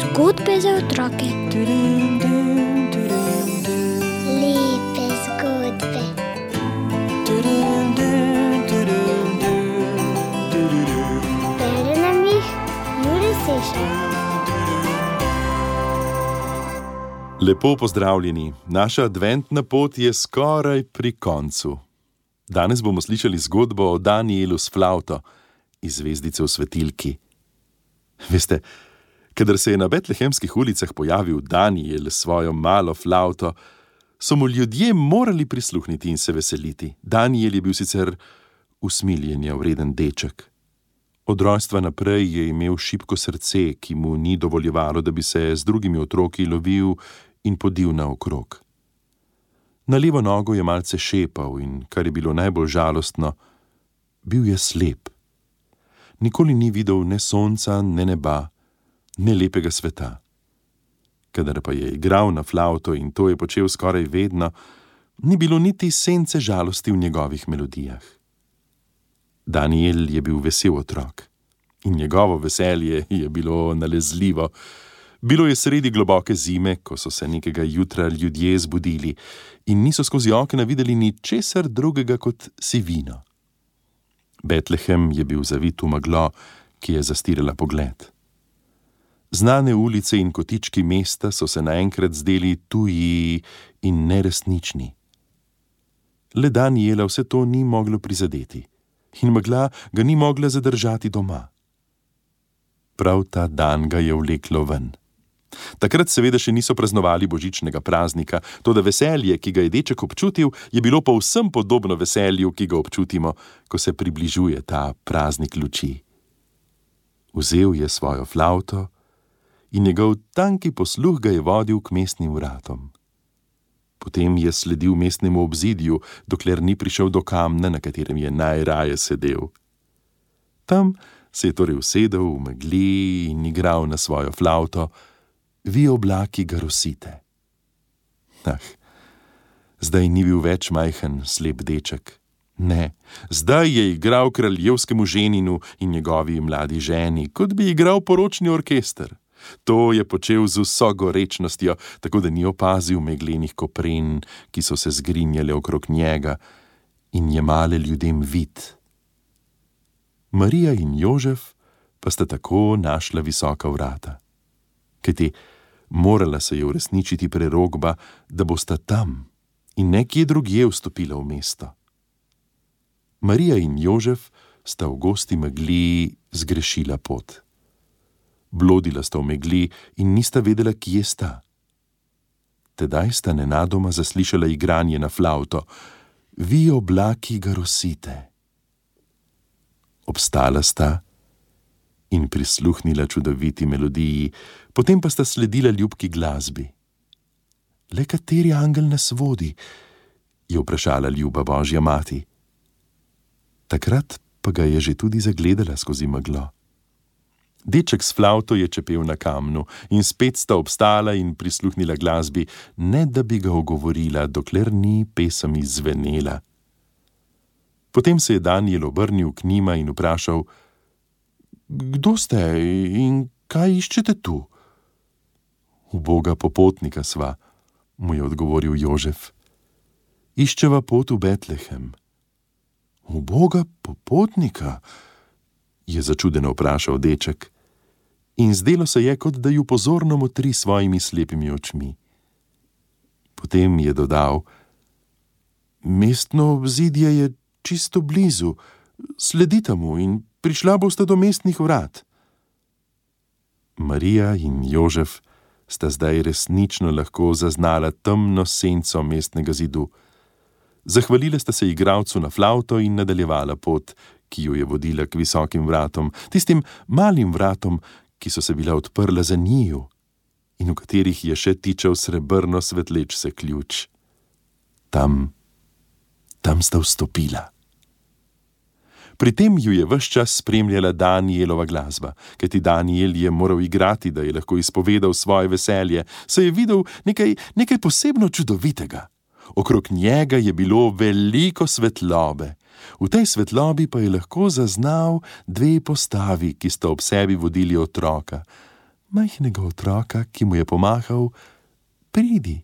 Zgodbe za otroke. Lepe zgodbe. Bere nam jih Juri Sešar. Lepo pozdravljeni, naša adventna pot je skoraj pri koncu. Danes bomo slišali zgodbo o Danielu s flavto iz zvezdice v svetilki. Veste, kadar se je na betlehemskih ulicah pojavil Daniel s svojo malo flavto, so mu ljudje morali prisluhniti in se veseliti. Daniel je bil sicer usmiljenja vreden deček. Od rojstva naprej je imel šibko srce, ki mu ni dovoljevalo, da bi se z drugimi otroki lovil in podil naokrog. Na levo nogo je malce šepal in, kar je bilo najbolj žalostno, bil je slep. Nikoli ni videl ne sonca, ne neba, ne lepega sveta. Kadar pa je igral na flavto in to je počel skoraj vedno, ni bilo niti sence žalosti v njegovih melodijah. Daniel je bil vesel otrok in njegovo veselje je bilo nalezljivo. Bilo je sredi globoke zime, ko so se nekega jutra ljudje zbudili in niso skozi okna videli ničesar drugega kot sivino. Betlehem je bil zavit v meglo, ki je zastirala pogled. Znane ulice in kotički mesta so se naenkrat zdeli tuji in neresnični. Le Daniela vse to ni moglo prizadeti in megla ga ni mogla zadržati doma. Prav ta dan ga je vleklo ven. Takrat seveda še niso praznovali božičnega praznika, to da veselje, ki ga je deček občutil, je bilo povsem podobno veselju, ki ga občutimo, ko se približuje ta praznik luči. Vzel je svojo flavto in njegov tanki posluh ga je vodil k mestnim vratom. Potem je sledil mestnemu obzidju, dokler ni prišel do kamna, na katerem je najraje sedel. Tam se je torej usedel v megli in igral na svojo flavto, vi oblaki ga rosite. Ah, zdaj ni bil več majhen, slep deček. Ne, zdaj je igral kraljevskemu ženinu in njegovi mladi ženi, kot bi igral poročni orkester. To je počel z vso gorečnostjo, tako da ni opazil meglenih kopren, ki so se zgrinjale okrog njega in jemale ljudem vid. Marija in Jožef pa sta tako našla visoka vrata. Kajti morala se je uresničiti prerogba, da bosta tam in nekje drugje vstopila v mesto. Marija in Jožef sta v gosti megli zgrešila pot. Blodila sta v megli in nista vedela, kje sta. Tedaj sta nenadoma zaslišala igranje na flavto, vi oblaki ga rosite. Obstala sta in prisluhnila čudoviti melodiji, potem pa sta sledila ljubki glasbi. Le kateri angel nas vodi? je vprašala ljuba božja mati. Takrat pa ga je že tudi zagledala skozi meglo. Deček s flavto je čepel na kamnu in spet sta obstala in prisluhnila glasbi, ne da bi ga ogovorila, dokler ni pesem izvenela. Potem se je Daniel obrnil k njima in vprašal: Kdo ste in kaj iščete tu? Uboga popotnika sva, mu je odgovoril Jožef. Iščeva pot v Betlehem. Uboga popotnika? je začudeno vprašal deček. In zdelo se je, kot da ju pozorno motri svojimi slepimi očmi. Potem je dodal: Mestno obzidje je čisto blizu, sledite mu in prišla boste do mestnih vrat. Marija in Jožef sta zdaj resnično lahko zaznala temno senco mestnega zidu. Zahvalila sta se igralcu na flavto in nadaljevala pot, ki jo je vodila k visokim vratom, tistim malim vratom, ki so se bila odprla za njiju in v katerih je še tičal srebrno svetleč se ključ. Tam, tam sta vstopila. Pri tem ju je vse čas spremljala Danielova glasba, kajti Daniel je moral igrati, da je lahko izpovedal svoje veselje, saj je videl nekaj, nekaj posebno čudovitega. Okrog njega je bilo veliko svetlobe V tej svetlobi pa je lahko zaznal dve postavi, ki sta ob sebi vodili otroka, majhnega otroka, ki mu je pomahal: Pridi,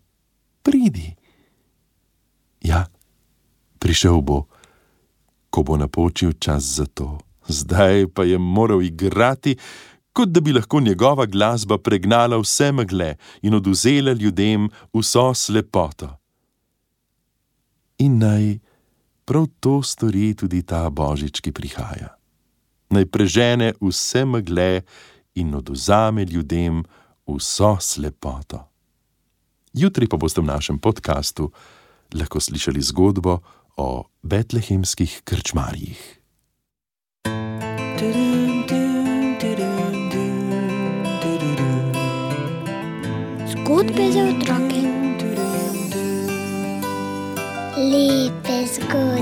pridi. Ja, prišel bo, ko bo napočil čas za to. Zdaj pa je moral igrati, kot da bi lahko njegova glasba pregnala vse megle in oduzela ljudem vso slepoto. In naj prav to stori tudi ta božič, ki prihaja. Naj prežene vse megle in oduzame ljudem vso slepoto. Jutri pa boste v našem podkastu lahko slišali zgodbo o betlehemskih krčmarjih. Zgodbe za otroke. Lepe zgodbe.